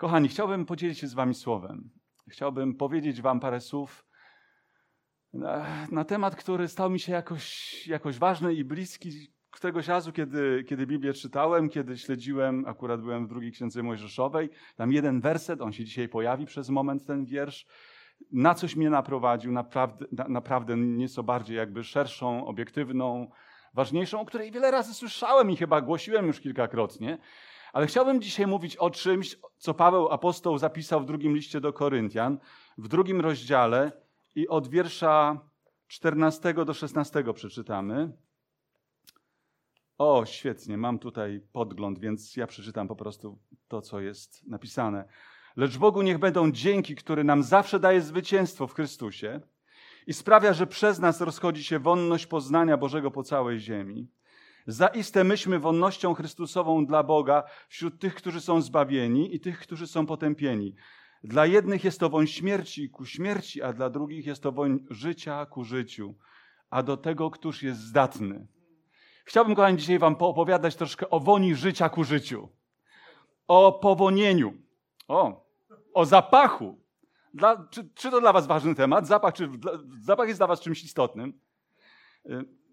Kochani, chciałbym podzielić się z Wami słowem. Chciałbym powiedzieć Wam parę słów na, na, temat, który stał mi się jakoś, jakoś ważny i bliski któregoś razu, kiedy, kiedy Biblię czytałem, kiedy śledziłem, akurat byłem w drugiej księdze Mojżeszowej, tam jeden werset, on się dzisiaj pojawi przez moment, ten wiersz, na coś mnie naprowadził, naprawdę, na, naprawdę nieco bardziej jakby szerszą, obiektywną, ważniejszą, o której wiele razy słyszałem i chyba głosiłem już kilkakrotnie. Ale chciałbym dzisiaj mówić o czymś, co Paweł apostoł zapisał w drugim liście do Koryntian, w drugim rozdziale i od wiersza 14 do 16 przeczytamy. O, świetnie, mam tutaj podgląd, więc ja przeczytam po prostu to, co jest napisane. Lecz Bogu niech będą dzięki, który nam zawsze daje zwycięstwo w Chrystusie i sprawia, że przez nas rozchodzi się wonność poznania Bożego po całej ziemi. Zaiste myśmy wonnością Chrystusową dla Boga wśród tych, którzy są zbawieni i tych, którzy są potępieni. Dla jednych jest to woń śmierci ku śmierci, a dla drugich jest to woń życia ku życiu. A do tego, któż jest zdatny. Chciałbym, kochani, dzisiaj wam poopowiadać troszkę o woni życia ku życiu. O powonieniu. O, o zapachu. Dla, czy, czy, to dla was ważny temat? Zapach, czy dla, zapach jest dla was czymś istotnym?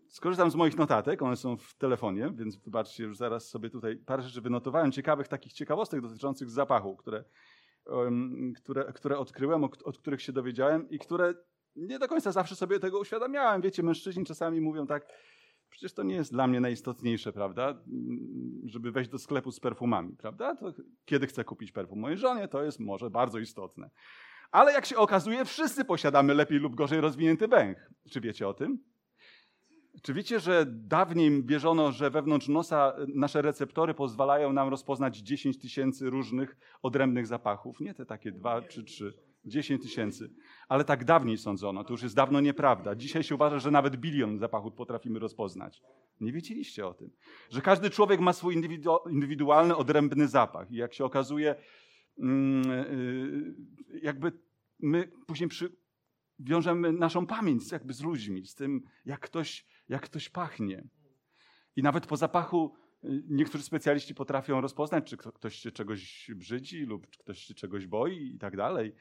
Skorzystam z moich notatek, one są w telefonie, więc wybaczcie, już zaraz sobie tutaj parę rzeczy wynotowałem, ciekawych takich ciekawostek dotyczących zapachu, które, um, które, które odkryłem, od, od których się dowiedziałem i które nie do końca zawsze sobie tego uświadamiałem. Wiecie, mężczyźni czasami mówią tak, przecież to nie jest dla mnie najistotniejsze, prawda, żeby wejść do sklepu z perfumami, prawda? To kiedy chcę kupić perfum mojej żonie, to jest może bardzo istotne. Ale jak się okazuje, wszyscy posiadamy lepiej lub gorzej rozwinięty węch. Czy wiecie o tym? Czy wiecie, że dawniej wierzono, że wewnątrz nosa nasze receptory pozwalają nam rozpoznać 10 tysięcy różnych odrębnych zapachów? Nie te takie dwa czy trzy. 10 tysięcy. Ale tak dawniej sądzono. To już jest dawno nieprawda. Dzisiaj się uważa, że nawet bilion zapachów potrafimy rozpoznać. Nie wiedzieliście o tym. Że każdy człowiek ma swój indywidualny, odrębny zapach. I jak się okazuje, mm, y, jakby my później przy, wiążemy naszą pamięć jakby z ludźmi, z tym, jak ktoś, jak ktoś pachnie. I nawet po zapachu y, niektórzy specjaliści potrafią rozpoznać, czy ktoś się czegoś brzydzi lub ktoś się czegoś boi i tak dalej.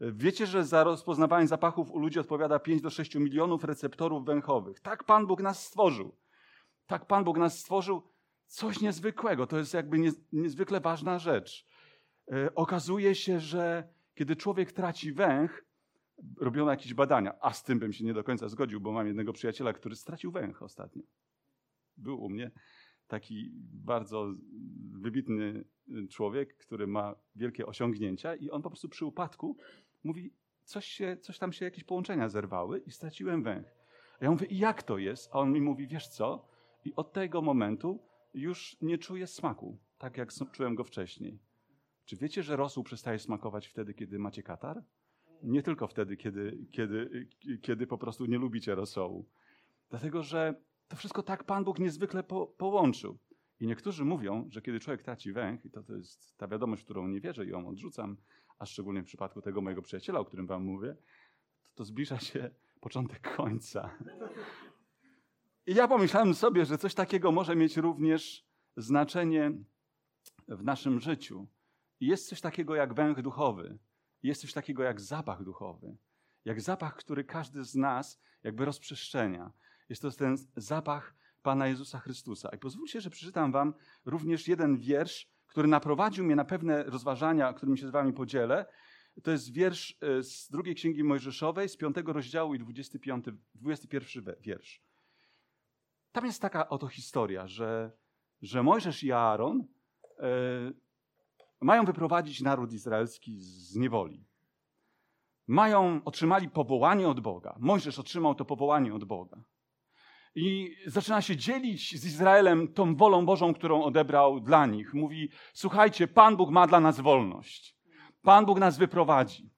Wiecie, że za rozpoznawanie zapachów u ludzi odpowiada 5 do 6 milionów receptorów węchowych. Tak Pan Bóg nas stworzył. Tak Pan Bóg nas stworzył. Coś niezwykłego. To jest jakby niezwykle ważna rzecz. E, okazuje się, że kiedy człowiek traci węch, robiono jakieś badania, a z tym bym się nie do końca zgodził, bo mam jednego przyjaciela, który stracił węch ostatnio. Był u mnie taki bardzo wybitny człowiek, który ma wielkie osiągnięcia i on po prostu przy upadku mówi, coś, się, coś tam się, jakieś połączenia zerwały i straciłem węch. A ja mówię, i jak to jest? A on mi mówi, wiesz co? I od tego momentu już nie czuję smaku, tak jak czułem go wcześniej. Czy wiecie, że rosół przestaje smakować wtedy, kiedy macie katar? Nie tylko wtedy, kiedy, kiedy, kiedy po prostu nie lubicie rosołu. Dlatego, że to wszystko tak Pan Bóg niezwykle po, połączył. I niektórzy mówią, że kiedy człowiek traci węch, i to, to jest ta wiadomość, w którą nie wierzę i ją odrzucam, a szczególnie w przypadku tego mojego przyjaciela, o którym wam mówię, to, to zbliża się początek końca. I ja pomyślałem sobie, że coś takiego może mieć również znaczenie w naszym życiu. I jest coś takiego jak węch duchowy. Jest coś takiego jak zapach duchowy. Jak zapach, który każdy z nas jakby rozprzestrzenia. Jest to ten zapach Pana Jezusa Chrystusa. I pozwólcie, że przeczytam wam również jeden wiersz, który naprowadził mnie na pewne rozważania, którymi się z wami podzielę. To jest wiersz e, z drugiej Księgi Mojżeszowej, z piątego rozdziału i 25, 21 wiersz. Tam jest taka oto historia, że, że Mojżesz i Aaron e, mają wyprowadzić naród izraelski z niewoli. Mają, otrzymali powołanie od Boga. Mojżesz otrzymał to powołanie od Boga i zaczyna się dzielić z Izraelem tą wolą Bożą, którą odebrał dla nich. Mówi: Słuchajcie, Pan Bóg ma dla nas wolność. Pan Bóg nas wyprowadzi.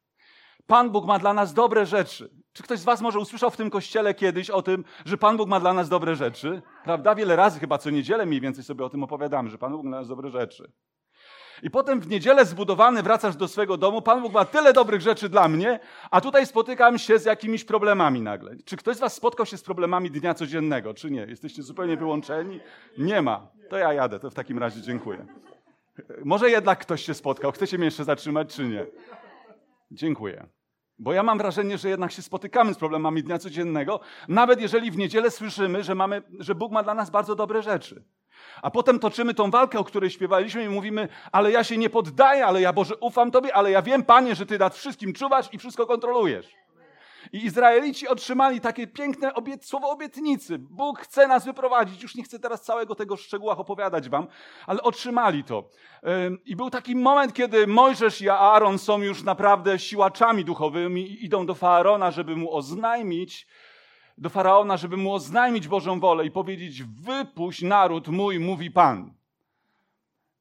Pan Bóg ma dla nas dobre rzeczy. Czy ktoś z Was może usłyszał w tym kościele kiedyś o tym, że Pan Bóg ma dla nas dobre rzeczy? Prawda? Wiele razy, chyba co niedzielę mniej więcej sobie o tym opowiadamy, że Pan Bóg ma dla nas dobre rzeczy. I potem w niedzielę zbudowany wracasz do swego domu. Pan Bóg ma tyle dobrych rzeczy dla mnie, a tutaj spotykam się z jakimiś problemami nagle. Czy ktoś z Was spotkał się z problemami dnia codziennego, czy nie? Jesteście zupełnie wyłączeni? Nie ma. To ja jadę, to w takim razie dziękuję. Może jednak ktoś się spotkał. Chcecie mnie jeszcze zatrzymać, czy nie? Dziękuję. Bo ja mam wrażenie, że jednak się spotykamy z problemami dnia codziennego, nawet jeżeli w niedzielę słyszymy, że, mamy, że Bóg ma dla nas bardzo dobre rzeczy. A potem toczymy tą walkę, o której śpiewaliśmy i mówimy, ale ja się nie poddaję, ale ja Boże ufam Tobie, ale ja wiem, Panie, że Ty nad wszystkim czuwasz i wszystko kontrolujesz. I Izraelici otrzymali takie piękne obiet, słowo obietnicy. Bóg chce nas wyprowadzić. Już nie chcę teraz całego tego w szczegółach opowiadać wam, ale otrzymali to. I był taki moment, kiedy Mojżesz i Aaron są już naprawdę siłaczami duchowymi i idą do Faraona, żeby mu oznajmić, do Faraona, żeby mu oznajmić Bożą wolę i powiedzieć: Wypuść naród mój, mówi Pan.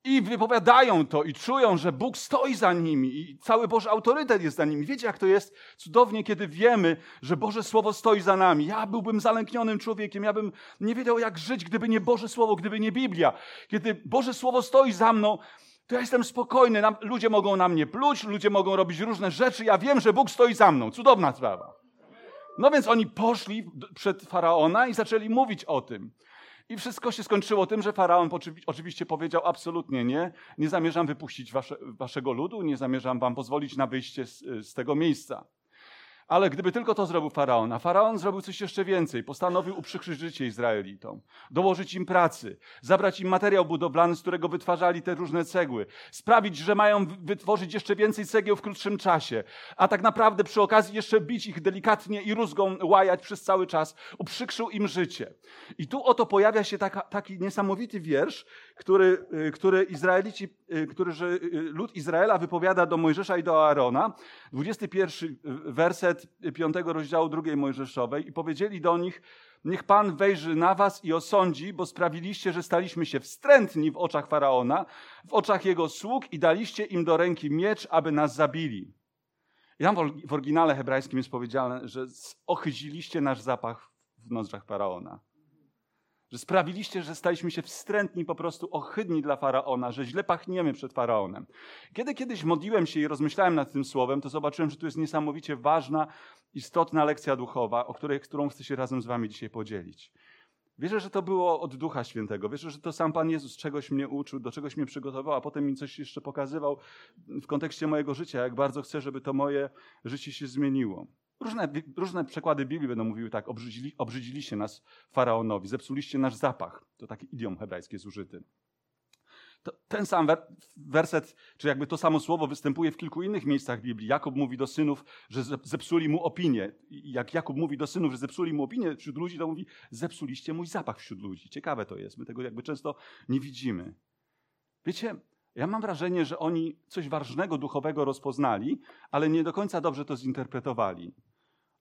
I wypowiadają to i czują, że Bóg stoi za nimi i cały Boży autorytet jest za nimi. Wiecie, jak to jest cudownie, kiedy wiemy, że Boże Słowo stoi za nami. Ja byłbym zalęknionym człowiekiem, ja bym nie wiedział, jak żyć, gdyby nie Boże Słowo, gdyby nie Biblia. Kiedy Boże Słowo stoi za mną, to ja jestem spokojny. Ludzie mogą na mnie pluć, ludzie mogą robić różne rzeczy. Ja wiem, że Bóg stoi za mną. Cudowna sprawa. No więc oni poszli przed faraona i zaczęli mówić o tym. I wszystko się skończyło tym, że faraon oczywiście powiedział: Absolutnie nie, nie zamierzam wypuścić wasze, waszego ludu, nie zamierzam wam pozwolić na wyjście z, z tego miejsca. Ale gdyby tylko to zrobił faraon, a faraon zrobił coś jeszcze więcej, postanowił uprzykrzyć życie Izraelitom, dołożyć im pracy, zabrać im materiał budowlany, z którego wytwarzali te różne cegły, sprawić, że mają wytworzyć jeszcze więcej cegieł w krótszym czasie, a tak naprawdę przy okazji jeszcze bić ich delikatnie i rózgą łajać przez cały czas, uprzykrzył im życie. I tu oto pojawia się taka, taki niesamowity wiersz, który, y, który Izraelici, y, który że y, lud Izraela wypowiada do Mojżesza i do Aarona. 21 werset 5 rozdziału drugiej Mojżeszowej i powiedzieli do nich, niech Pan wejrzy na was i osądzi, bo sprawiliście, że staliśmy się wstrętni w oczach Faraona, w oczach jego sług i daliście im do ręki miecz, aby nas zabili. I tam w oryginale hebrajskim jest powiedziane, że ochyziliście nasz zapach w nozdrzach Faraona że sprawiliście, że staliśmy się wstrętni, po prostu ohydni dla faraona, że źle pachniemy przed faraonem. Kiedy kiedyś modliłem się i rozmyślałem nad tym słowem, to zobaczyłem, że tu jest niesamowicie ważna, istotna lekcja duchowa, o której, którą chcę się razem z Wami dzisiaj podzielić. Wierzę, że to było od Ducha Świętego. Wierzę, że to sam Pan Jezus czegoś mnie uczył, do czegoś mnie przygotował, a potem mi coś jeszcze pokazywał w kontekście mojego życia, jak bardzo chcę, żeby to moje życie się zmieniło. Różne, różne przekłady Biblii będą mówiły tak, obrzydzili, obrzydziliście nas faraonowi, zepsuliście nasz zapach. To taki idiom hebrajski jest użyty. To, ten sam werset, czy jakby to samo słowo występuje w kilku innych miejscach Biblii. Jakub mówi do synów, że zepsuli mu opinię. I jak Jakub mówi do synów, że zepsuli mu opinię wśród ludzi, to mówi, zepsuliście mój zapach wśród ludzi. Ciekawe to jest. My tego jakby często nie widzimy. Wiecie, ja mam wrażenie, że oni coś ważnego, duchowego rozpoznali, ale nie do końca dobrze to zinterpretowali.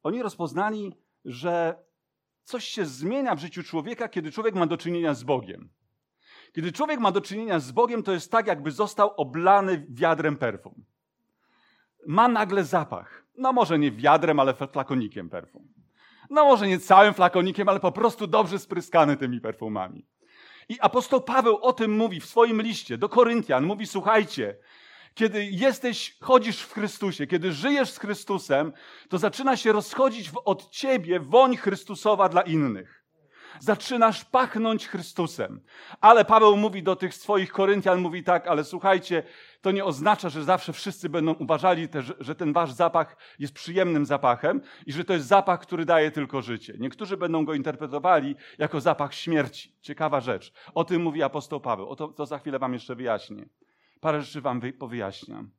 Oni rozpoznali, że coś się zmienia w życiu człowieka, kiedy człowiek ma do czynienia z Bogiem. Kiedy człowiek ma do czynienia z Bogiem, to jest tak, jakby został oblany wiadrem perfum. Ma nagle zapach. No może nie wiadrem, ale flakonikiem perfum. No może nie całym flakonikiem, ale po prostu dobrze spryskany tymi perfumami. I apostoł Paweł o tym mówi w swoim liście do Koryntian. Mówi, słuchajcie, kiedy jesteś, chodzisz w Chrystusie, kiedy żyjesz z Chrystusem, to zaczyna się rozchodzić od ciebie woń Chrystusowa dla innych. Zaczynasz pachnąć Chrystusem. Ale Paweł mówi do tych swoich Koryntian, mówi tak, ale słuchajcie, to nie oznacza, że zawsze wszyscy będą uważali, że ten wasz zapach jest przyjemnym zapachem i że to jest zapach, który daje tylko życie. Niektórzy będą go interpretowali jako zapach śmierci. Ciekawa rzecz. O tym mówi apostoł Paweł. O to, to za chwilę wam jeszcze wyjaśnię. Parę rzeczy wam wy, powyjaśniam.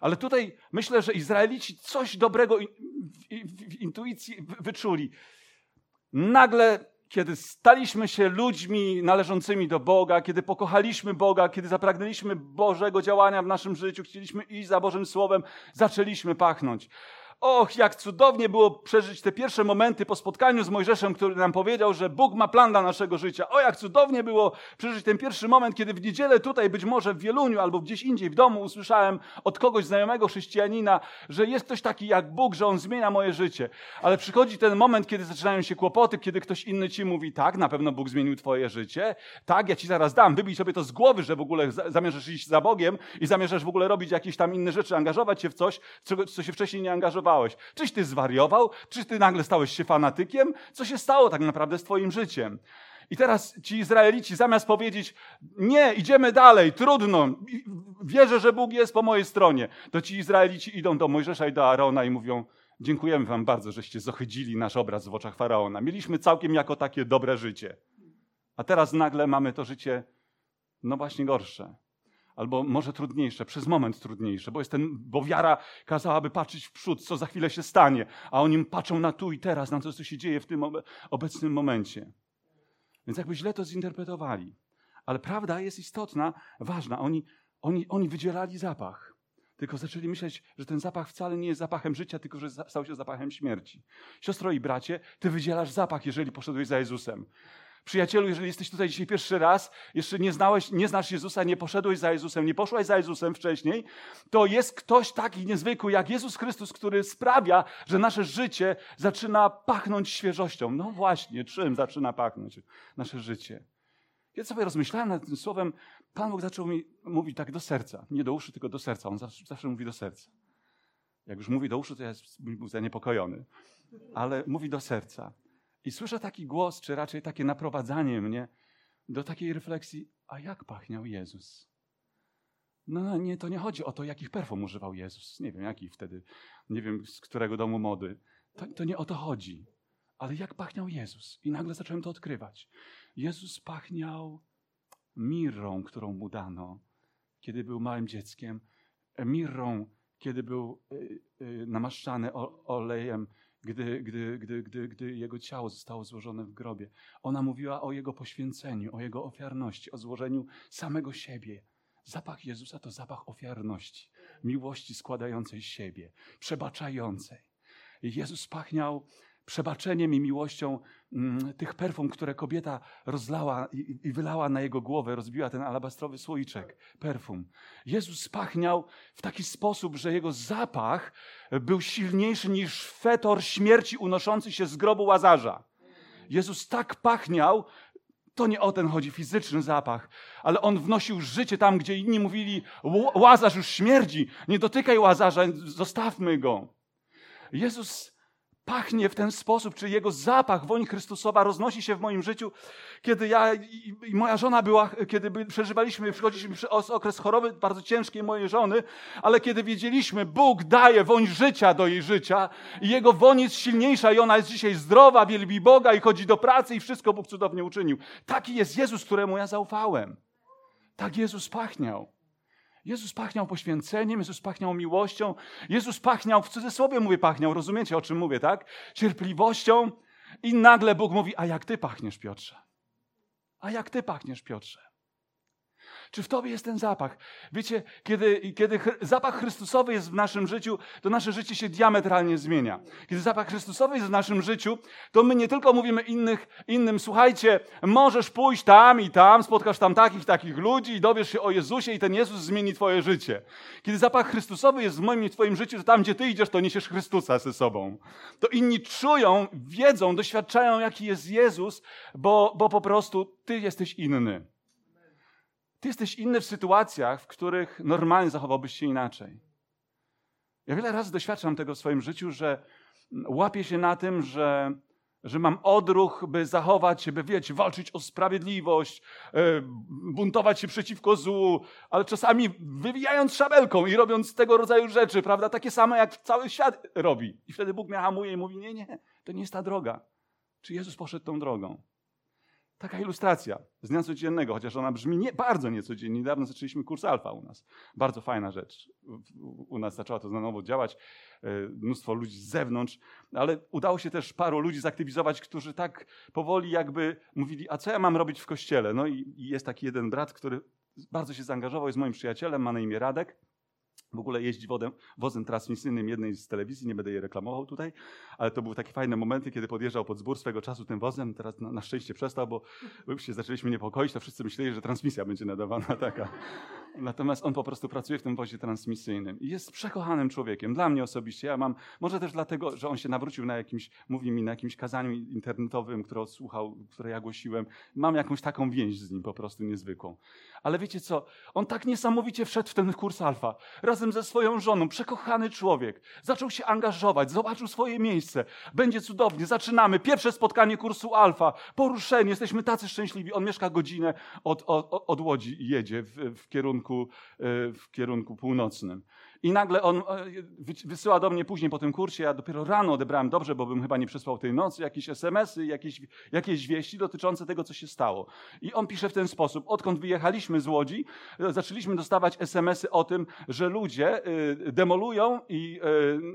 Ale tutaj myślę, że Izraelici coś dobrego w intuicji wyczuli. Nagle kiedy staliśmy się ludźmi należącymi do Boga, kiedy pokochaliśmy Boga, kiedy zapragnęliśmy Bożego działania w naszym życiu, chcieliśmy iść za Bożym Słowem, zaczęliśmy pachnąć. Och, jak cudownie było przeżyć te pierwsze momenty po spotkaniu z Mojżeszem, który nam powiedział, że Bóg ma plan dla naszego życia. O, jak cudownie było przeżyć ten pierwszy moment, kiedy w niedzielę tutaj, być może w Wieluniu albo gdzieś indziej w domu usłyszałem od kogoś znajomego chrześcijanina, że jest ktoś taki jak Bóg, że On zmienia moje życie. Ale przychodzi ten moment, kiedy zaczynają się kłopoty, kiedy ktoś inny ci mówi, tak, na pewno Bóg zmienił twoje życie. Tak, ja ci zaraz dam. Wybij sobie to z głowy, że w ogóle zamierzasz iść za Bogiem i zamierzasz w ogóle robić jakieś tam inne rzeczy, angażować się w coś, co się wcześniej nie angażowałeś Czyś ty zwariował? Czyś ty nagle stałeś się fanatykiem? Co się stało tak naprawdę z twoim życiem? I teraz ci Izraelici zamiast powiedzieć, nie, idziemy dalej, trudno, wierzę, że Bóg jest po mojej stronie, to ci Izraelici idą do Mojżesza i do Aarona i mówią, dziękujemy wam bardzo, żeście zohydzili nasz obraz w oczach Faraona. Mieliśmy całkiem jako takie dobre życie. A teraz nagle mamy to życie, no właśnie gorsze. Albo może trudniejsze, przez moment trudniejsze, bo, jest ten, bo wiara kazałaby patrzeć w przód, co za chwilę się stanie, a oni patrzą na tu i teraz, na to, co się dzieje w tym obecnym momencie. Więc jakby źle to zinterpretowali. Ale prawda jest istotna, ważna. Oni, oni, oni wydzielali zapach. Tylko zaczęli myśleć, że ten zapach wcale nie jest zapachem życia, tylko że stał się zapachem śmierci. Siostro i bracie, ty wydzielasz zapach, jeżeli poszedłeś za Jezusem. Przyjacielu, jeżeli jesteś tutaj dzisiaj pierwszy raz, jeszcze nie znałeś, nie znasz Jezusa, nie poszedłeś za Jezusem, nie poszłaś za Jezusem wcześniej, to jest ktoś taki niezwykły jak Jezus Chrystus, który sprawia, że nasze życie zaczyna pachnąć świeżością. No właśnie, czym zaczyna pachnąć nasze życie? Kiedy sobie rozmyślałem nad tym słowem, Pan Bóg zaczął mi mówić tak do serca. Nie do uszy, tylko do serca. On zawsze, zawsze mówi do serca. Jak już mówi do uszu, to ja jestem zaniepokojony. Ale mówi do serca. I słyszę taki głos, czy raczej takie naprowadzanie mnie do takiej refleksji, a jak pachniał Jezus? No, no nie, to nie chodzi o to, jakich perfum używał Jezus. Nie wiem, jakich wtedy, nie wiem, z którego domu mody. To, to nie o to chodzi. Ale jak pachniał Jezus? I nagle zacząłem to odkrywać. Jezus pachniał mirrą, którą mu dano, kiedy był małym dzieckiem. Mirrą, kiedy był y, y, namaszczany olejem gdy, gdy, gdy, gdy, gdy jego ciało zostało złożone w grobie. Ona mówiła o jego poświęceniu, o jego ofiarności, o złożeniu samego siebie. Zapach Jezusa to zapach ofiarności, miłości składającej siebie, przebaczającej. Jezus pachniał przebaczeniem i miłością mm, tych perfum, które kobieta rozlała i, i, wylała na jego głowę, rozbiła ten alabastrowy słoiczek perfum. Jezus pachniał w taki sposób, że jego zapach był silniejszy niż fetor śmierci unoszący się z grobu łazarza. Jezus tak pachniał, to nie o ten chodzi fizyczny zapach, ale on wnosił życie tam, gdzie inni mówili: Łazarz już śmierdzi, nie dotykaj łazarza, zostawmy go. Jezus pachnie w ten sposób, czy jego zapach, woń Chrystusowa roznosi się w moim życiu, kiedy ja i, moja żona była, kiedy przeżywaliśmy, przychodziliśmy przez okres choroby bardzo ciężkiej mojej żony, ale kiedy wiedzieliśmy, Bóg daje woń życia do jej życia i jego woń jest silniejsza i ona jest dzisiaj zdrowa, wielbi Boga i chodzi do pracy i wszystko Bóg cudownie uczynił. Taki jest Jezus, któremu ja zaufałem. Tak Jezus pachniał. Jezus pachniał poświęceniem, Jezus pachniał miłością, Jezus pachniał, w cudzysłowie mówię pachniał, rozumiecie o czym mówię, tak? Cierpliwością i nagle Bóg mówi, a jak ty pachniesz, Piotrze? A jak ty pachniesz, Piotrze? Czy w tobie jest ten zapach? Wiecie, kiedy, kiedy zapach Chrystusowy jest w naszym życiu, to nasze życie się diametralnie zmienia. Kiedy zapach Chrystusowy jest w naszym życiu, to my nie tylko mówimy innych, innym, słuchajcie, możesz pójść tam i tam, spotkasz tam takich, takich ludzi i dowiesz się o Jezusie i ten Jezus zmieni twoje życie. Kiedy zapach Chrystusowy jest w moim i twoim życiu, to tam, gdzie ty idziesz, to niesiesz Chrystusa ze sobą. To inni czują, wiedzą, doświadczają, jaki jest Jezus, bo, bo po prostu ty jesteś inny. Ty jesteś inny w sytuacjach, w których normalnie zachowałbyś się inaczej. Ja wiele razy doświadczam tego w swoim życiu, że łapię się na tym, że, że mam odruch, by zachować się, by wiecie, walczyć o sprawiedliwość, e, buntować się przeciwko złu, ale czasami wywijając szabelką i robiąc tego rodzaju rzeczy, prawda, takie same jak cały świat robi. I wtedy Bóg mnie hamuje i mówi, nie, nie, to nie jest ta droga. Czy Jezus poszedł tą drogą? Taka ilustracja z dnia codziennego, chociaż ona brzmi nie, bardzo niecodziennie. Niedawno zaczęliśmy kurs alfa u nas. Bardzo fajna rzecz. U nas zaczęła to na nowo działać. E, mnóstwo ludzi z zewnątrz, ale udało się też paru ludzi zaktywizować, którzy tak powoli jakby mówili, a co ja mam robić w kościele? No i jest taki jeden brat, który bardzo się zaangażował, jest moim przyjacielem, ma na imię Radek w ogóle jeździ wodem, wozem transmisyjnym jednej z telewizji, nie będę jej reklamował tutaj, ale to były takie fajne momenty, kiedy podjeżdżał pod zbór swego czasu tym wozem, teraz na, na szczęście przestał, bo już się zaczęliśmy niepokoić, to wszyscy myśleli, że transmisja będzie nadawana taka. Natomiast on po prostu pracuje w tym wozie transmisyjnym i jest przekochanym człowiekiem. Dla mnie osobiście, ja mam, może też dlatego, że on się nawrócił na jakimś, mówi mi, na jakimś kazaniu internetowym, które odsłuchał, które ja głosiłem. Mam jakąś taką więź z nim po prostu niezwykłą. Ale wiecie co? On tak niesamowicie wszedł w ten kurs alfa. Razem ze swoją żoną, przekochany człowiek. Zaczął się angażować, zobaczył swoje miejsce. Będzie cudownie, zaczynamy. Pierwsze spotkanie kursu alfa. Poruszenie, jesteśmy tacy szczęśliwi. On mieszka godzinę od, od, od Łodzi i jedzie w, w, kierunku, e, w kierunku północnym. I nagle on e, wysyła do mnie później po tym kursie, ja dopiero rano odebrałem dobrze, bo bym chyba nie przespał tej nocy, jakieś SMS-y, jakieś, jakieś wieści dotyczące tego, co się stało. I on pisze w ten sposób, odkąd wyjechaliśmy z Łodzi, e, zaczęliśmy dostawać SMS-y o tym, że ludzie e, demolują i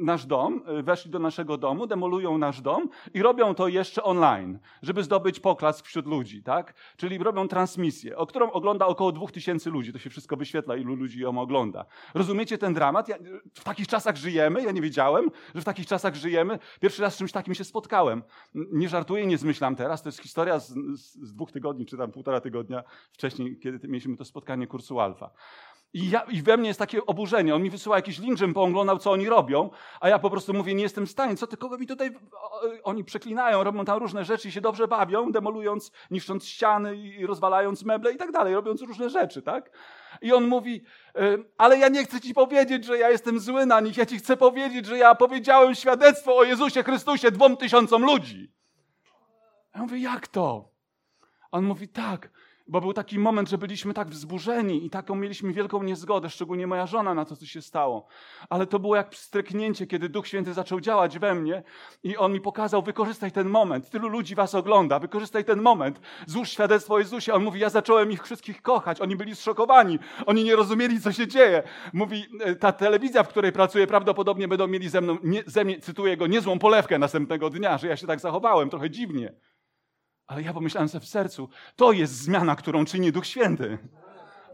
nasz dom, weszli do naszego domu, demolują nasz dom i robią to jeszcze online, żeby zdobyć poklask wśród ludzi, tak? Czyli robią transmisję, o którą ogląda około 2000 ludzi. To się wszystko wyświetla, ilu ludzi ją ogląda. Rozumiecie ten dramat? Ja, w takich czasach żyjemy, ja nie wiedziałem, że w takich czasach żyjemy. Pierwszy raz z czymś takim się spotkałem. Nie żartuję, nie zmyślam teraz. To jest historia z, z, z dwóch tygodni, czy tam półtora tygodnia wcześniej, kiedy mieliśmy to spotkanie kursu Alfa. I, ja, I, we mnie jest takie oburzenie. On mi wysyła jakiś link, żebym pooglądał, co oni robią, a ja po prostu mówię, nie jestem w stanie. Co ty, kogo mi tutaj... Oni przeklinają, robią tam różne rzeczy i się dobrze bawią, demolując, niszcząc ściany i rozwalając meble i tak dalej, robiąc różne rzeczy, tak? I on mówi, ale ja nie chcę ci powiedzieć, że ja jestem zły na nich. Ja ci chcę powiedzieć, że ja powiedziałem świadectwo o Jezusie Chrystusie dwom tysiącom ludzi. Ja mówię, jak to? On mówi, tak, bo był taki moment, że byliśmy tak wzburzeni i taką mieliśmy wielką niezgodę, szczególnie moja żona na to, co się stało. Ale to było jak pstryknięcie, kiedy Duch Święty zaczął działać we mnie i On mi pokazał, wykorzystaj ten moment. Tylu ludzi was ogląda, wykorzystaj ten moment. Złóż świadectwo Jezusie. On mówi, ja zacząłem ich wszystkich kochać. Oni byli zszokowani. Oni nie rozumieli, co się dzieje. Mówi, e, ta telewizja, w której pracuję, prawdopodobnie będą mieli ze mną, nie, ze mnie, cytuję go, niezłą polewkę następnego dnia, że ja się tak zachowałem, trochę dziwnie. Ale ja pomyślałem sobie w sercu, to jest zmiana, którą czyni Duch Święty.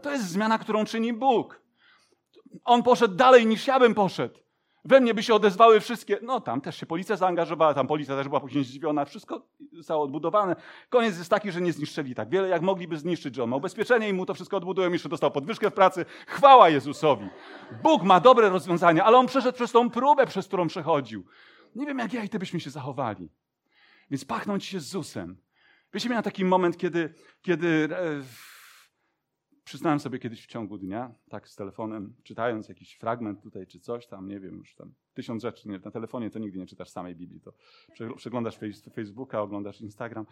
To jest zmiana, którą czyni Bóg. On poszedł dalej niż ja bym poszedł. We mnie by się odezwały wszystkie, no tam też się policja zaangażowała, tam policja też była później zdziwiona, wszystko zostało odbudowane. Koniec jest taki, że nie zniszczyli tak wiele, jak mogliby zniszczyć, że on ma ubezpieczenie i mu to wszystko odbudują, jeszcze dostał podwyżkę w pracy. Chwała Jezusowi. Bóg ma dobre rozwiązania, ale on przeszedł przez tą próbę, przez którą przechodził. Nie wiem, jak ja i ty byśmy się zachowali. Więc pachnąć się z Zusem. Wiecie, miałem taki moment, kiedy, kiedy e, przyznałem sobie kiedyś w ciągu dnia, tak z telefonem, czytając jakiś fragment tutaj czy coś tam, nie wiem, już tam tysiąc rzeczy, nie, na telefonie to nigdy nie czytasz samej Biblii, to przeglądasz Facebooka, oglądasz Instagram,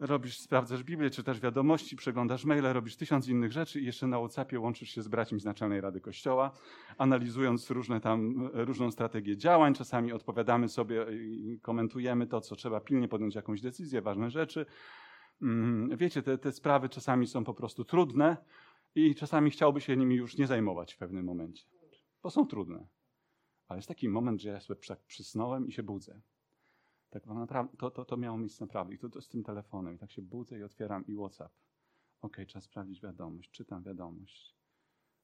robisz, sprawdzasz Biblię, czytasz wiadomości, przeglądasz maile, robisz tysiąc innych rzeczy i jeszcze na WhatsAppie łączysz się z braćmi z Naczelnej Rady Kościoła, analizując różne tam, różną strategię działań. Czasami odpowiadamy sobie i komentujemy to, co trzeba pilnie podjąć jakąś decyzję, ważne rzeczy. Mm, wiecie, te, te sprawy czasami są po prostu trudne i czasami chciałby się nimi już nie zajmować w pewnym momencie, bo są trudne. Ale jest taki moment, że ja sobie przysnąłem i się budzę. Tak naprawdę, to, to, to miało miejsce naprawdę. I to, to z tym telefonem. I tak się budzę i otwieram i WhatsApp. Ok, trzeba sprawdzić wiadomość. Czytam wiadomość.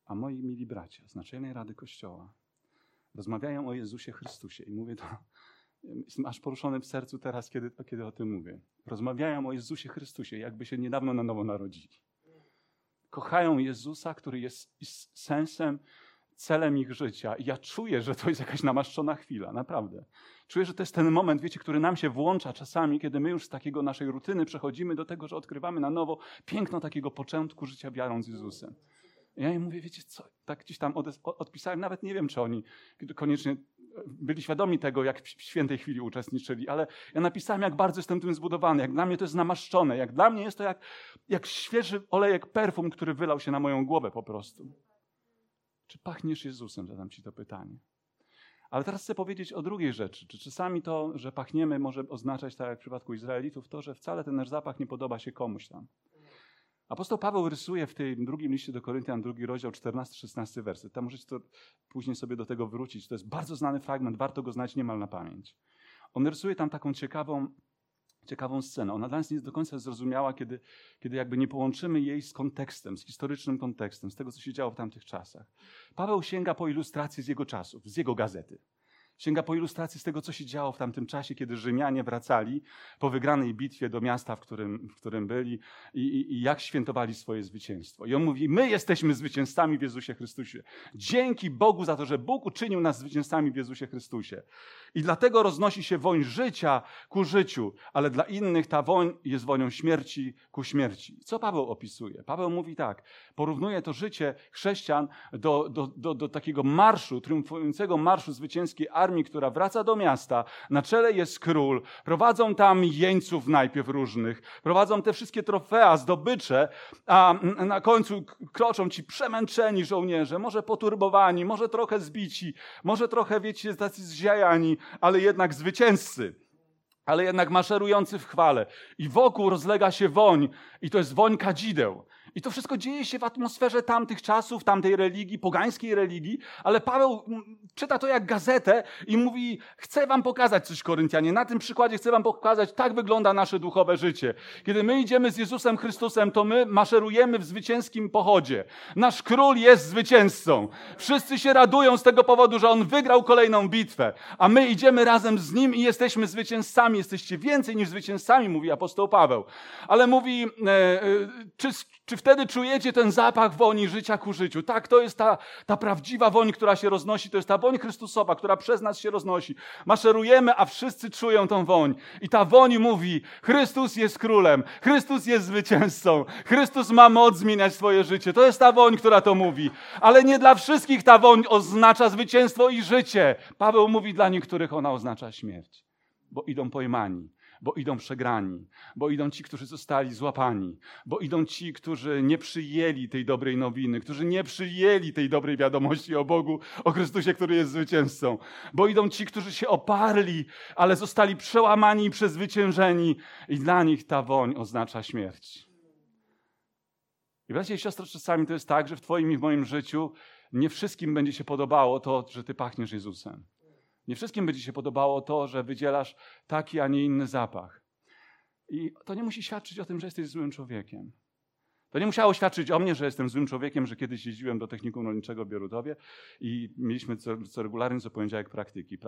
A moi mili bracia z Naczelnej Rady Kościoła rozmawiają o Jezusie Chrystusie. I mówię to, jestem aż poruszony w sercu teraz, kiedy, kiedy o tym mówię. Rozmawiają o Jezusie Chrystusie, jakby się niedawno na nowo narodzili. Kochają Jezusa, który jest sensem celem ich życia. I ja czuję, że to jest jakaś namaszczona chwila, naprawdę. Czuję, że to jest ten moment, wiecie, który nam się włącza czasami, kiedy my już z takiego naszej rutyny przechodzimy do tego, że odkrywamy na nowo piękno takiego początku życia wiarą z Jezusem. Ja im mówię, wiecie co, tak gdzieś tam odpisałem, nawet nie wiem, czy oni koniecznie byli świadomi tego, jak w świętej chwili uczestniczyli, ale ja napisałem, jak bardzo jestem tym zbudowany, jak dla mnie to jest namaszczone, jak dla mnie jest to jak, jak świeży olejek perfum, który wylał się na moją głowę po prostu. Czy pachniesz Jezusem? Zadam ci to pytanie. Ale teraz chcę powiedzieć o drugiej rzeczy. Czy czasami to, że pachniemy, może oznaczać, tak jak w przypadku Izraelitów, to, że wcale ten nasz zapach nie podoba się komuś tam. Apostoł Paweł rysuje w tym drugim liście do Koryntian, drugi rozdział, 14-16 werset. Tam możecie to później sobie do tego wrócić. To jest bardzo znany fragment, warto go znać niemal na pamięć. On rysuje tam taką ciekawą ciekawą scenę. Ona dla nas nie jest do końca zrozumiała, kiedy, kiedy jakby nie połączymy jej z kontekstem, z historycznym kontekstem, z tego, co się działo w tamtych czasach. Paweł sięga po ilustracje z jego czasów, z jego gazety. Sięga po ilustrację z tego, co się działo w tamtym czasie, kiedy Rzymianie wracali po wygranej bitwie do miasta, w którym, w którym byli i, i, i jak świętowali swoje zwycięstwo. I on mówi, my jesteśmy zwycięzcami w Jezusie Chrystusie. Dzięki Bogu za to, że Bóg uczynił nas zwycięzcami w Jezusie Chrystusie. I dlatego roznosi się woń życia ku życiu, ale dla innych ta woń jest wonią śmierci ku śmierci. Co Paweł opisuje? Paweł mówi tak, porównuje to życie chrześcijan do, do, do, do takiego marszu, triumfującego marszu zwycięskiej która wraca do miasta. Na czele jest król. Prowadzą tam jeńców najpierw różnych. Prowadzą te wszystkie trofea, zdobycze, a na końcu kroczą ci przemęczeni żołnierze, może poturbowani, może trochę zbici, może trochę, wiecie, tacy zziajani, ale jednak zwycięzcy ale jednak maszerujący w chwale. I wokół rozlega się woń, i to jest woń kadzideł. I to wszystko dzieje się w atmosferze tamtych czasów, tamtej religii, pogańskiej religii, ale Paweł mm, czyta to jak gazetę i mówi: Chcę wam pokazać coś, Koryntianie. Na tym przykładzie chcę wam pokazać, tak wygląda nasze duchowe życie. Kiedy my idziemy z Jezusem Chrystusem, to my maszerujemy w zwycięskim pochodzie. Nasz król jest zwycięzcą. Wszyscy się radują z tego powodu, że on wygrał kolejną bitwę, a my idziemy razem z nim i jesteśmy zwycięzcami. Jesteście więcej niż zwycięzcami, mówi apostoł Paweł. Ale mówi, e, e, czy, czy wtedy czujecie ten zapach woni życia ku życiu? Tak, to jest ta, ta prawdziwa woń, która się roznosi. To jest ta woń Chrystusowa, która przez nas się roznosi. Maszerujemy, a wszyscy czują tą woń. I ta woń mówi, Chrystus jest królem, Chrystus jest zwycięzcą, Chrystus ma moc zmieniać swoje życie. To jest ta woń, która to mówi. Ale nie dla wszystkich ta woń oznacza zwycięstwo i życie. Paweł mówi, dla niektórych ona oznacza śmierć, bo idą pojmani bo idą przegrani, bo idą ci, którzy zostali złapani, bo idą ci, którzy nie przyjęli tej dobrej nowiny, którzy nie przyjęli tej dobrej wiadomości o Bogu, o Chrystusie, który jest zwycięzcą, bo idą ci, którzy się oparli, ale zostali przełamani i przezwyciężeni i dla nich ta woń oznacza śmierć. I bracia i czasami to jest tak, że w Twoim i w moim życiu nie wszystkim będzie się podobało to, że Ty pachniesz Jezusem. Nie wszystkim będzie się podobało to, że wydzielasz taki, a nie inny zapach. I to nie musi świadczyć o tym, że jesteś złym człowiekiem. To nie musiało świadczyć o mnie, że jestem złym człowiekiem, że kiedyś jeździłem do technikum rolniczego w Bierutowie i mieliśmy co, co regularnie, co poniedziałek praktyki.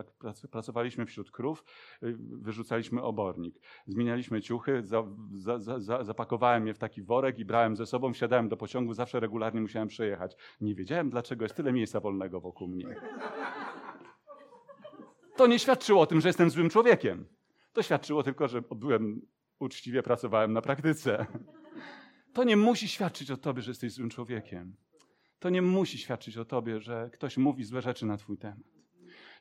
Pracowaliśmy wśród krów, y, wyrzucaliśmy obornik, zmienialiśmy ciuchy, za, za, za, zapakowałem je w taki worek i brałem ze sobą, wsiadałem do pociągu, zawsze regularnie musiałem przejechać. Nie wiedziałem, dlaczego jest tyle miejsca wolnego wokół mnie to nie świadczyło o tym, że jestem złym człowiekiem. To świadczyło tylko, że byłem uczciwie pracowałem na praktyce. To nie musi świadczyć o tobie, że jesteś złym człowiekiem. To nie musi świadczyć o tobie, że ktoś mówi złe rzeczy na twój temat.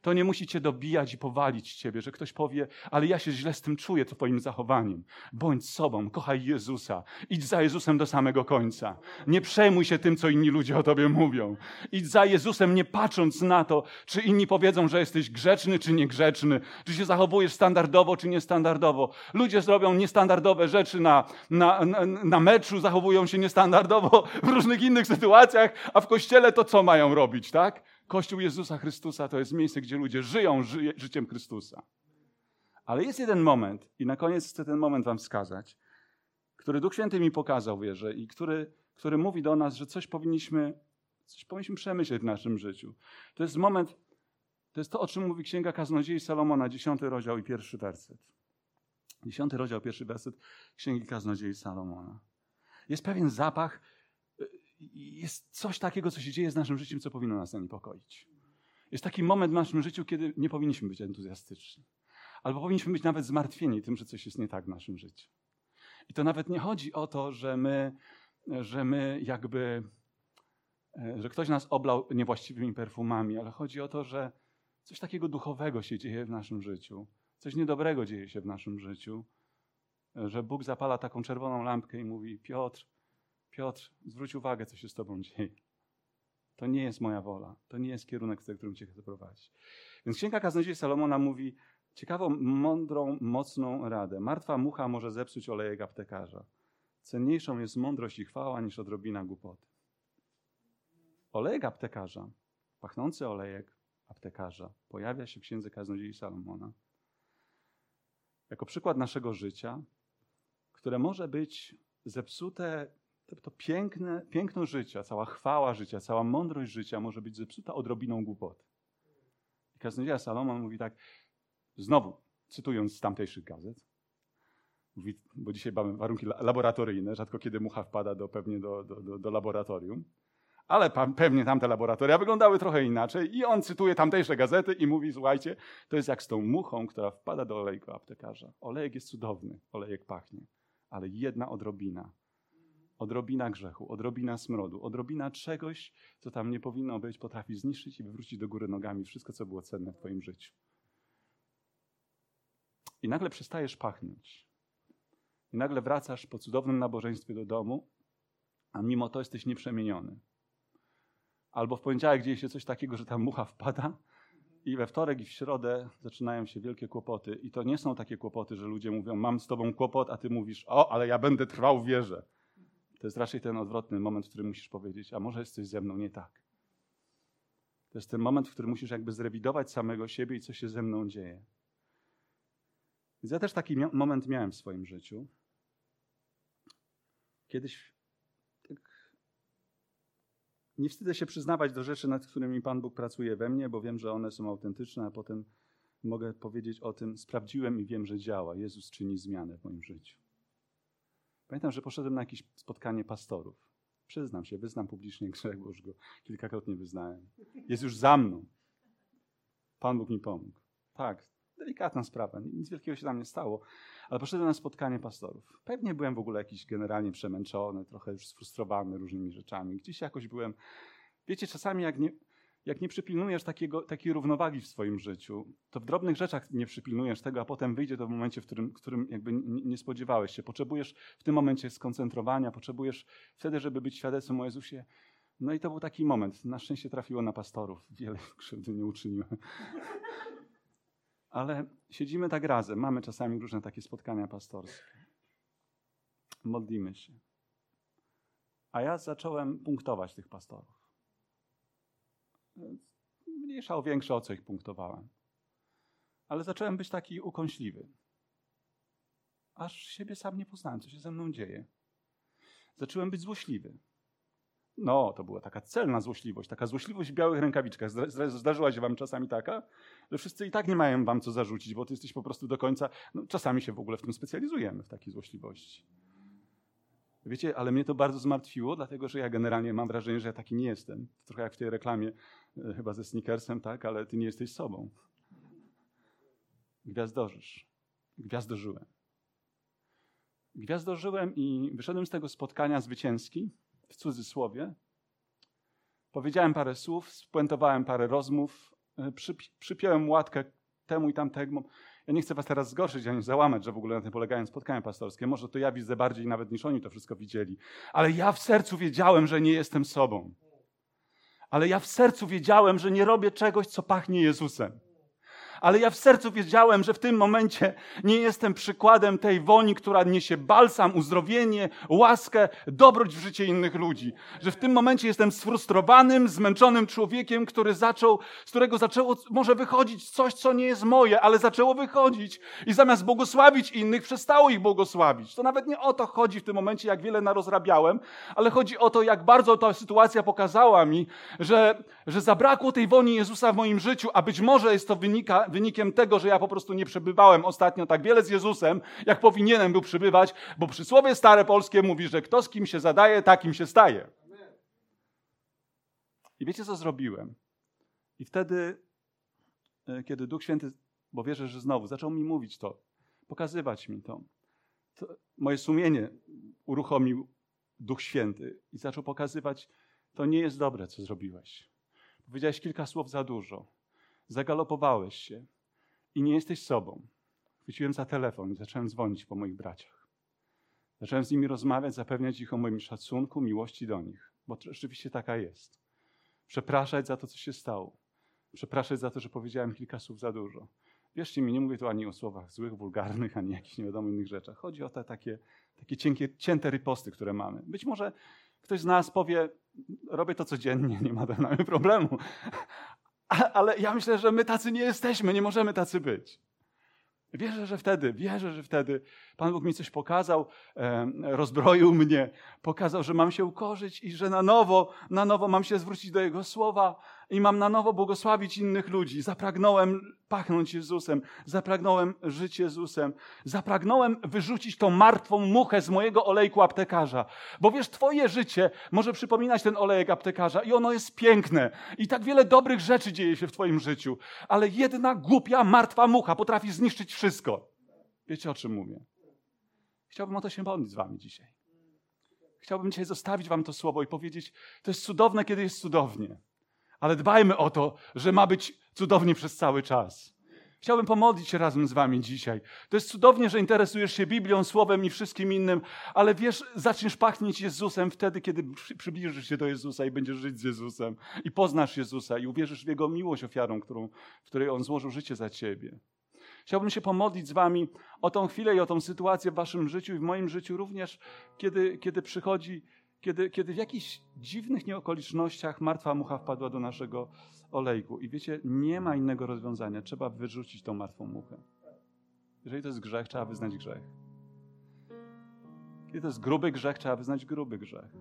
To nie musi cię dobijać i powalić ciebie, że ktoś powie, ale ja się źle z tym czuję twoim zachowaniem. Bądź sobą, kochaj Jezusa. Idź za Jezusem do samego końca. Nie przejmuj się tym, co inni ludzie o tobie mówią. Idź za Jezusem, nie patrząc na to, czy inni powiedzą, że jesteś grzeczny, czy niegrzeczny, czy się zachowujesz standardowo, czy niestandardowo. Ludzie zrobią niestandardowe rzeczy na, na, na, na meczu, zachowują się niestandardowo w różnych innych sytuacjach, a w kościele to co mają robić, tak? Kościół Jezusa Chrystusa to jest miejsce, gdzie ludzie żyją ży życiem Chrystusa. Ale jest jeden moment, i na koniec chcę ten moment Wam wskazać, który Duch Święty mi pokazał, wierzę, i który, który mówi do nas, że coś powinniśmy, coś powinniśmy przemyśleć w naszym życiu. To jest moment, to jest to, o czym mówi Księga Kaznodziei Salomona, dziesiąty rozdział i pierwszy werset. Dziesiąty rozdział, pierwszy werset Księgi Kaznodziei Salomona. Jest pewien zapach, jest coś takiego, co się dzieje z naszym życiem, co powinno nas zaniepokoić. Jest taki moment w naszym życiu, kiedy nie powinniśmy być entuzjastyczni. Albo powinniśmy być nawet zmartwieni tym, że coś jest nie tak w naszym życiu. I to nawet nie chodzi o to, że my, że my jakby, e, że ktoś nas oblał niewłaściwymi perfumami, ale chodzi o to, że coś takiego duchowego się dzieje w naszym życiu. Coś niedobrego dzieje się w naszym życiu. E, że Bóg zapala taką czerwoną lampkę i mówi: Piotr, Piotr, zwróć uwagę, co się z tobą dzieje. To nie jest moja wola. To nie jest kierunek, w którym cię chcę prowadzić. Więc Księga Kaznodziei Salomona mówi ciekawą, mądrą, mocną radę. Martwa mucha może zepsuć olejek aptekarza. Cenniejszą jest mądrość i chwała niż odrobina głupoty. Olejek aptekarza, pachnący olejek aptekarza, pojawia się w Księdze Kaznodziei Salomona jako przykład naszego życia, które może być zepsute to, piękne, piękno życia, cała chwała życia, cała mądrość życia może być zepsuta odrobiną głupoty. I kaznodzieja Salomon mówi tak, znowu cytując z tamtejszych gazet, mówi, bo dzisiaj mamy warunki laboratoryjne, rzadko kiedy mucha wpada do, pewnie do, do, do, laboratorium, ale pewnie tamte laboratoria wyglądały trochę inaczej i on cytuje tamtejsze gazety i mówi, słuchajcie, to jest jak z tą muchą, która wpada do olejku aptekarza. Olejek jest cudowny, olejek pachnie, ale jedna odrobina, odrobina grzechu, odrobina smrodu, odrobina czegoś, co tam nie powinno być, potrafi zniszczyć i wywrócić do góry nogami wszystko, co było cenne w twoim życiu. I nagle przestajesz pachnąć. I nagle wracasz po cudownym nabożeństwie do domu, a mimo to jesteś nieprzemieniony. Albo w poniedziałek dzieje się coś takiego, że ta mucha wpada i we wtorek i w środę zaczynają się wielkie kłopoty. I to nie są takie kłopoty, że ludzie mówią, mam z tobą kłopot, a ty mówisz, o, ale ja będę trwał w wierze. To jest raczej ten odwrotny moment, w którym musisz powiedzieć, a może jest coś ze mną nie tak. To jest ten moment, w którym musisz jakby zrewidować samego siebie i co się ze mną dzieje. Więc ja też taki moment miałem w swoim życiu. Kiedyś tak nie wstydzę się przyznawać do rzeczy, nad którymi Pan Bóg pracuje we mnie, bo wiem, że one są autentyczne, a potem mogę powiedzieć o tym, sprawdziłem i wiem, że działa. Jezus czyni zmianę w moim życiu. Pamiętam, że poszedłem na jakieś spotkanie pastorów. Przyznam się, wyznam publicznie grzech, bo już go kilkakrotnie wyznałem. Jest już za mną. Pan Bóg mi pomógł. Tak, delikatna sprawa, nic wielkiego się tam nie stało, ale poszedłem na spotkanie pastorów. Pewnie byłem w ogóle jakiś generalnie przemęczony, trochę już sfrustrowany różnymi rzeczami. Gdzieś jakoś byłem. Wiecie, czasami jak nie, jak nie przypilnujesz takiego, takiej równowagi w swoim życiu, to w drobnych rzeczach nie przypilnujesz tego, a potem wyjdzie to w momencie, w którym, którym jakby nie spodziewałeś się. Potrzebujesz w tym momencie skoncentrowania, potrzebujesz wtedy, żeby być świadectwem o Jezusie. No i to był taki moment. Na szczęście trafiło na pastorów. Wiele krzywdy nie uczyniłem. Ale siedzimy tak razem, mamy czasami różne takie spotkania pastorskie. Modlimy się. A ja zacząłem punktować tych pastorów. Mniejsza o większe, o co ich punktowałem. Ale zacząłem być taki ukąśliwy. Aż siebie sam nie poznałem, co się ze mną dzieje. Zacząłem być złośliwy. No, to była taka celna złośliwość, taka złośliwość w białych rękawiczkach. Zdarzyła się wam czasami taka, że wszyscy i tak nie mają wam co zarzucić, bo ty jesteś po prostu do końca. No, czasami się w ogóle w tym specjalizujemy, w takiej złośliwości. Wiecie, ale mnie to bardzo zmartwiło, dlatego że ja generalnie mam wrażenie, że ja taki nie jestem. Trochę jak w tej reklamie, e, chyba ze sneakersem, tak, ale ty nie jesteś sobą. Gwiazdorzysz. Gwiazdożyłem. Gwiazdorzyłem i wyszedłem z tego spotkania zwycięski w cudzysłowie. Powiedziałem parę słów, spuentowałem parę rozmów, e, przypiąłem łatkę temu i tamtemu. Ja nie chcę was teraz zgorszyć, ani załamać, że w ogóle na tym polegają spotkania pastorskie. Może to ja widzę bardziej nawet niż oni to wszystko widzieli. Ale ja w sercu wiedziałem, że nie jestem sobą. Ale ja w sercu wiedziałem, że nie robię czegoś, co pachnie Jezusem ale ja w sercu wiedziałem, że w tym momencie nie jestem przykładem tej woni, która niesie balsam, uzdrowienie, łaskę, dobroć w życie innych ludzi. Że w tym momencie jestem sfrustrowanym, zmęczonym człowiekiem, który zaczął, z którego zaczęło może wychodzić coś, co nie jest moje, ale zaczęło wychodzić. I zamiast błogosławić innych, przestało ich błogosławić. To nawet nie o to chodzi w tym momencie, jak wiele narozrabiałem, ale chodzi o to, jak bardzo ta sytuacja pokazała mi, że, że zabrakło tej woni Jezusa w moim życiu, a być może jest to wynika, wynikiem tego, że ja po prostu nie przebywałem ostatnio tak wiele z Jezusem, jak powinienem był przybywać, bo przysłowie stare polskie mówi, że kto z kim się zadaje, takim się staje. I wiecie, co zrobiłem? I wtedy, e, kiedy Duch Święty, bo wierzę, że znowu zaczął mi mówić to, pokazywać mi to, to moje sumienie uruchomił Duch Święty i zaczął pokazywać, to nie jest dobre, co zrobiłeś. Powiedziałeś kilka słów za dużo. Zagalopowałeś się i nie jesteś sobą. Chwyciłem za telefon i zacząłem dzwonić po moich braciach. Zacząłem z nimi rozmawiać, zapewniać ich o moim szacunku, miłości do nich, bo rzeczywiście taka jest. Przepraszać za to, co się stało. Przepraszać za to, że powiedziałem kilka słów za dużo. Wierzcie mi, nie mówię tu ani o słowach złych, wulgarnych, ani jakichś nie innych rzeczach. Chodzi o te takie, takie cienkie, cięte riposty, które mamy. Być może ktoś z nas powie, robię to codziennie, nie ma problemu. Ale ja myślę, że my tacy nie jesteśmy, nie możemy tacy być. Wierzę, że wtedy, wierzę, że wtedy Pan Bóg mi coś pokazał, rozbroił mnie, pokazał, że mam się ukorzyć i że na nowo, na nowo mam się zwrócić do Jego słowa i mam na nowo błogosławić innych ludzi. Zapragnąłem pachnąć Jezusem, zapragnąłem żyć Jezusem, zapragnąłem wyrzucić tą martwą muchę z mojego olejku aptekarza. Bo wiesz, Twoje życie może przypominać ten olejek aptekarza i ono jest piękne i tak wiele dobrych rzeczy dzieje się w Twoim życiu, ale jedna głupia, martwa mucha potrafi zniszczyć wszystko. Wiecie o czym mówię? Chciałbym o to się modlić z Wami dzisiaj. Chciałbym dzisiaj zostawić Wam to słowo i powiedzieć: To jest cudowne, kiedy jest cudownie ale dbajmy o to, że ma być cudownie przez cały czas. Chciałbym pomodlić się razem z Wami dzisiaj. To jest cudownie, że interesujesz się Biblią, Słowem i wszystkim innym, ale wiesz, zaczniesz pachnieć Jezusem wtedy, kiedy przybliżysz się do Jezusa i będziesz żyć z Jezusem i poznasz Jezusa i uwierzysz w Jego miłość ofiarą, którą, w której On złożył życie za Ciebie. Chciałbym się pomodlić z Wami o tą chwilę i o tą sytuację w Waszym życiu i w moim życiu również, kiedy, kiedy przychodzi kiedy, kiedy w jakichś dziwnych nieokolicznościach martwa mucha wpadła do naszego olejku. I wiecie, nie ma innego rozwiązania. Trzeba wyrzucić tą martwą muchę. Jeżeli to jest grzech, trzeba wyznać grzech. Kiedy to jest gruby grzech, trzeba wyznać gruby grzech.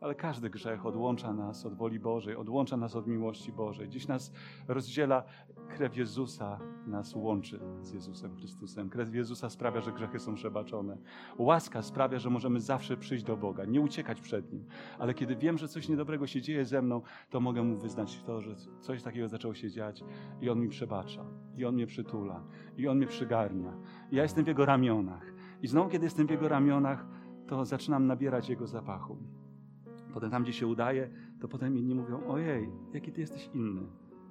Ale każdy grzech odłącza nas od woli Bożej, odłącza nas od miłości Bożej. Dziś nas rozdziela krew Jezusa, nas łączy z Jezusem Chrystusem. Krew Jezusa sprawia, że grzechy są przebaczone. Łaska sprawia, że możemy zawsze przyjść do Boga, nie uciekać przed Nim. Ale kiedy wiem, że coś niedobrego się dzieje ze mną, to mogę Mu wyznać to, że coś takiego zaczęło się dziać i On mi przebacza, i On mnie przytula, i On mnie przygarnia. I ja jestem w Jego ramionach. I znowu, kiedy jestem w Jego ramionach, to zaczynam nabierać Jego zapachu. Potem tam, gdzie się udaje, to potem inni mówią, ojej, jaki ty jesteś inny.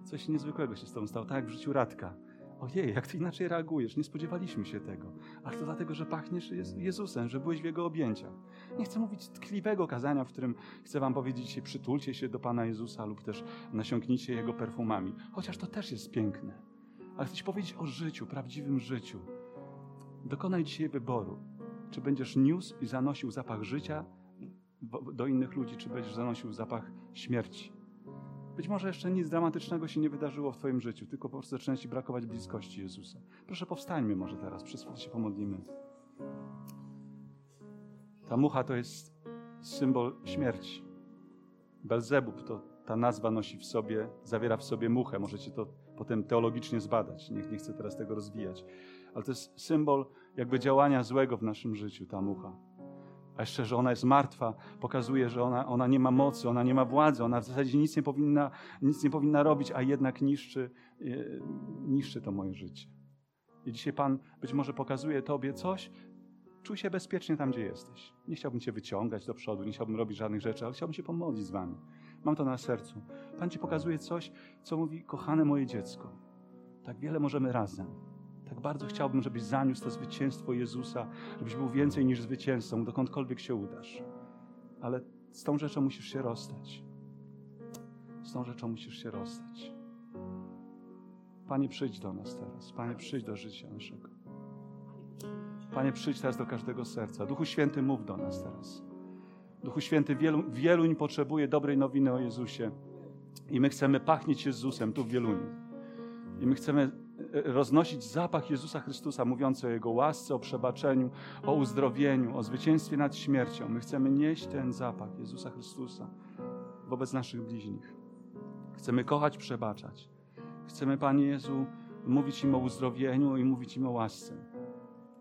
Coś niezwykłego się z tobą stało, tak jak w życiu Radka. Ojej, jak ty inaczej reagujesz, nie spodziewaliśmy się tego. Ale to dlatego, że pachniesz Jezusem, że byłeś w Jego objęciach. Nie chcę mówić tkliwego kazania, w którym chcę wam powiedzieć dzisiaj, przytulcie się do Pana Jezusa lub też nasiąknijcie Jego perfumami. Chociaż to też jest piękne. Ale chcę ci powiedzieć o życiu, prawdziwym życiu. Dokonaj dzisiaj wyboru. Czy będziesz niósł i zanosił zapach życia, do innych ludzi, czy będziesz zanosił zapach śmierci. Być może jeszcze nic dramatycznego się nie wydarzyło w Twoim życiu, tylko po prostu zaczyna Ci brakować bliskości Jezusa. Proszę, powstańmy może teraz, przez chwilę się pomodlimy. Ta mucha to jest symbol śmierci. Belzebub to ta nazwa nosi w sobie, zawiera w sobie muchę. Możecie to potem teologicznie zbadać. Nie, nie chcę teraz tego rozwijać. Ale to jest symbol jakby działania złego w naszym życiu, ta mucha a jeszcze, że ona jest martwa, pokazuje, że ona, ona nie ma mocy, ona nie ma władzy, ona w zasadzie nic nie powinna, nic nie powinna robić, a jednak niszczy, e, niszczy to moje życie. I dzisiaj Pan być może pokazuje Tobie coś, czuj się bezpiecznie tam, gdzie jesteś. Nie chciałbym Cię wyciągać do przodu, nie chciałbym robić żadnych rzeczy, ale chciałbym się pomodlić z Wami. Mam to na sercu. Pan Ci pokazuje coś, co mówi, kochane moje dziecko, tak wiele możemy razem. Tak bardzo chciałbym, żebyś zaniósł to zwycięstwo Jezusa, żebyś był więcej niż zwycięzcą, dokądkolwiek się udasz. Ale z tą rzeczą musisz się rozstać. Z tą rzeczą musisz się rozstać. Panie, przyjdź do nas teraz. Panie, przyjdź do życia naszego. Panie, przyjdź teraz do każdego serca. Duchu Święty, mów do nas teraz. Duchu Święty, wielu, Wieluń potrzebuje dobrej nowiny o Jezusie. I my chcemy pachnieć Jezusem tu w Wieluniu. I my chcemy roznosić zapach Jezusa Chrystusa, mówiący o Jego łasce, o przebaczeniu, o uzdrowieniu, o zwycięstwie nad śmiercią. My chcemy nieść ten zapach Jezusa Chrystusa wobec naszych bliźnich. Chcemy kochać, przebaczać. Chcemy, Panie Jezu, mówić im o uzdrowieniu i mówić im o łasce.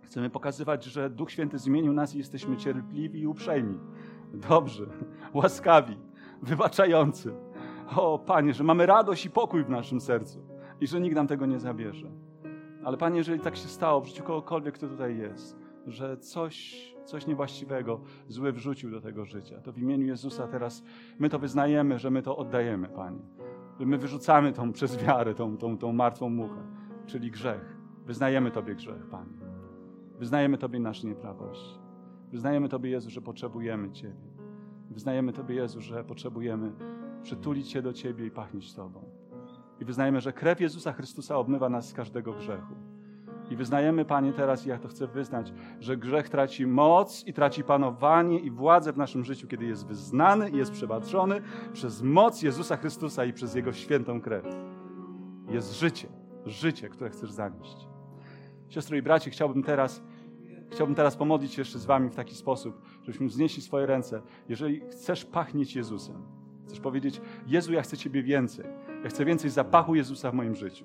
Chcemy pokazywać, że Duch Święty zmienił nas i jesteśmy cierpliwi i uprzejmi, dobrzy, łaskawi, wybaczający. O Panie, że mamy radość i pokój w naszym sercu i że nikt nam tego nie zabierze. Ale Panie, jeżeli tak się stało w życiu kogokolwiek, kto tutaj jest, że coś, coś niewłaściwego zły wrzucił do tego życia, to w imieniu Jezusa teraz my to wyznajemy, że my to oddajemy, Panie. My wyrzucamy tą przez wiarę, tą, tą, tą martwą muchę, czyli grzech. Wyznajemy Tobie grzech, Panie. Wyznajemy Tobie nasze nieprawość. Wyznajemy Tobie, Jezu, że potrzebujemy Ciebie. Wyznajemy Tobie, Jezu, że potrzebujemy przytulić się do Ciebie i pachnieć Tobą. I wyznajemy, że krew Jezusa Chrystusa obmywa nas z każdego grzechu. I wyznajemy, Panie, teraz, i ja to chcę wyznać, że grzech traci moc i traci panowanie i władzę w naszym życiu, kiedy jest wyznany i jest przebaczony przez moc Jezusa Chrystusa i przez Jego świętą krew. Jest życie, życie, które chcesz zanieść. Siostro i bracie, chciałbym teraz, chciałbym teraz pomodlić się jeszcze z Wami w taki sposób, żebyśmy wznieśli swoje ręce. Jeżeli chcesz pachnieć Jezusem, Chcesz powiedzieć, Jezu, ja chcę Ciebie więcej. Ja chcę więcej zapachu Jezusa w moim życiu.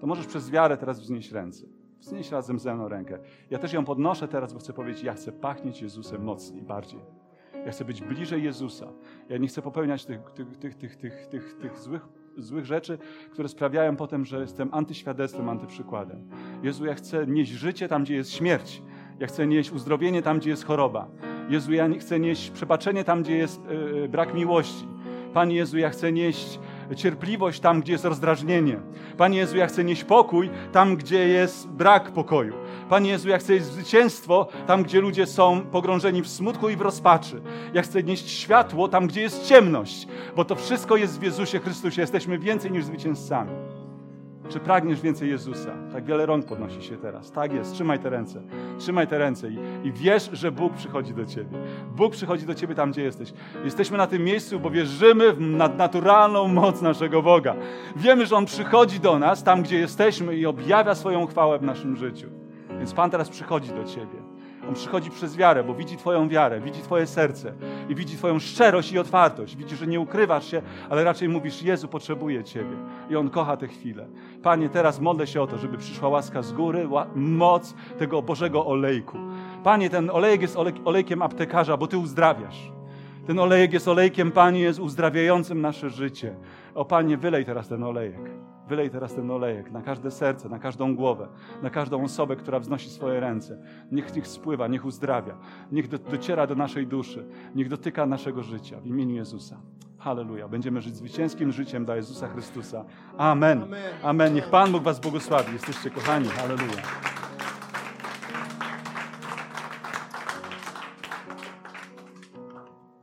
To możesz przez wiarę teraz wznieść ręce. Wznieś razem ze mną rękę. Ja też ją podnoszę teraz, bo chcę powiedzieć, ja chcę pachnieć Jezusem mocniej, bardziej. Ja chcę być bliżej Jezusa. Ja nie chcę popełniać tych, tych, tych, tych, tych, tych, tych złych, złych rzeczy, które sprawiają potem, że jestem antyświadectwem, antyprzykładem. Jezu, ja chcę nieść życie tam, gdzie jest śmierć. Ja chcę nieść uzdrowienie tam, gdzie jest choroba. Jezu, ja chcę nieść przebaczenie tam, gdzie jest yy, brak miłości. Panie Jezu, ja chcę nieść cierpliwość tam, gdzie jest rozdrażnienie. Panie Jezu, ja chcę nieść pokój tam, gdzie jest brak pokoju. Panie Jezu, ja chcę nieść zwycięstwo tam, gdzie ludzie są pogrążeni w smutku i w rozpaczy. Ja chcę nieść światło tam, gdzie jest ciemność, bo to wszystko jest w Jezusie Chrystusie. Jesteśmy więcej niż zwycięzcami. Czy pragniesz więcej Jezusa? Tak wiele rąk podnosi się teraz. Tak jest, trzymaj te ręce. Trzymaj te ręce i, i wiesz, że Bóg przychodzi do ciebie. Bóg przychodzi do ciebie tam, gdzie jesteś. Jesteśmy na tym miejscu, bo wierzymy w nadnaturalną moc naszego Boga. Wiemy, że On przychodzi do nas tam, gdzie jesteśmy i objawia swoją chwałę w naszym życiu. Więc Pan teraz przychodzi do ciebie. On przychodzi przez wiarę, bo widzi Twoją wiarę, widzi Twoje serce i widzi Twoją szczerość i otwartość. Widzi, że nie ukrywasz się, ale raczej mówisz: Jezu, potrzebuję Ciebie. I On kocha tę chwilę. Panie, teraz modlę się o to, żeby przyszła łaska z góry, moc tego Bożego olejku. Panie, ten olejek jest olejkiem aptekarza, bo Ty uzdrawiasz. Ten olejek jest olejkiem, Panie, jest uzdrawiającym nasze życie. O Panie, wylej teraz ten olejek. Wylej teraz ten olejek na każde serce, na każdą głowę, na każdą osobę, która wznosi swoje ręce. Niech niech spływa, niech uzdrawia, niech do, dociera do naszej duszy, niech dotyka naszego życia w imieniu Jezusa. Halleluja. Będziemy żyć zwycięskim życiem dla Jezusa Chrystusa. Amen. Amen. Niech Pan Bóg Was błogosławi. Jesteście kochani. Halleluja.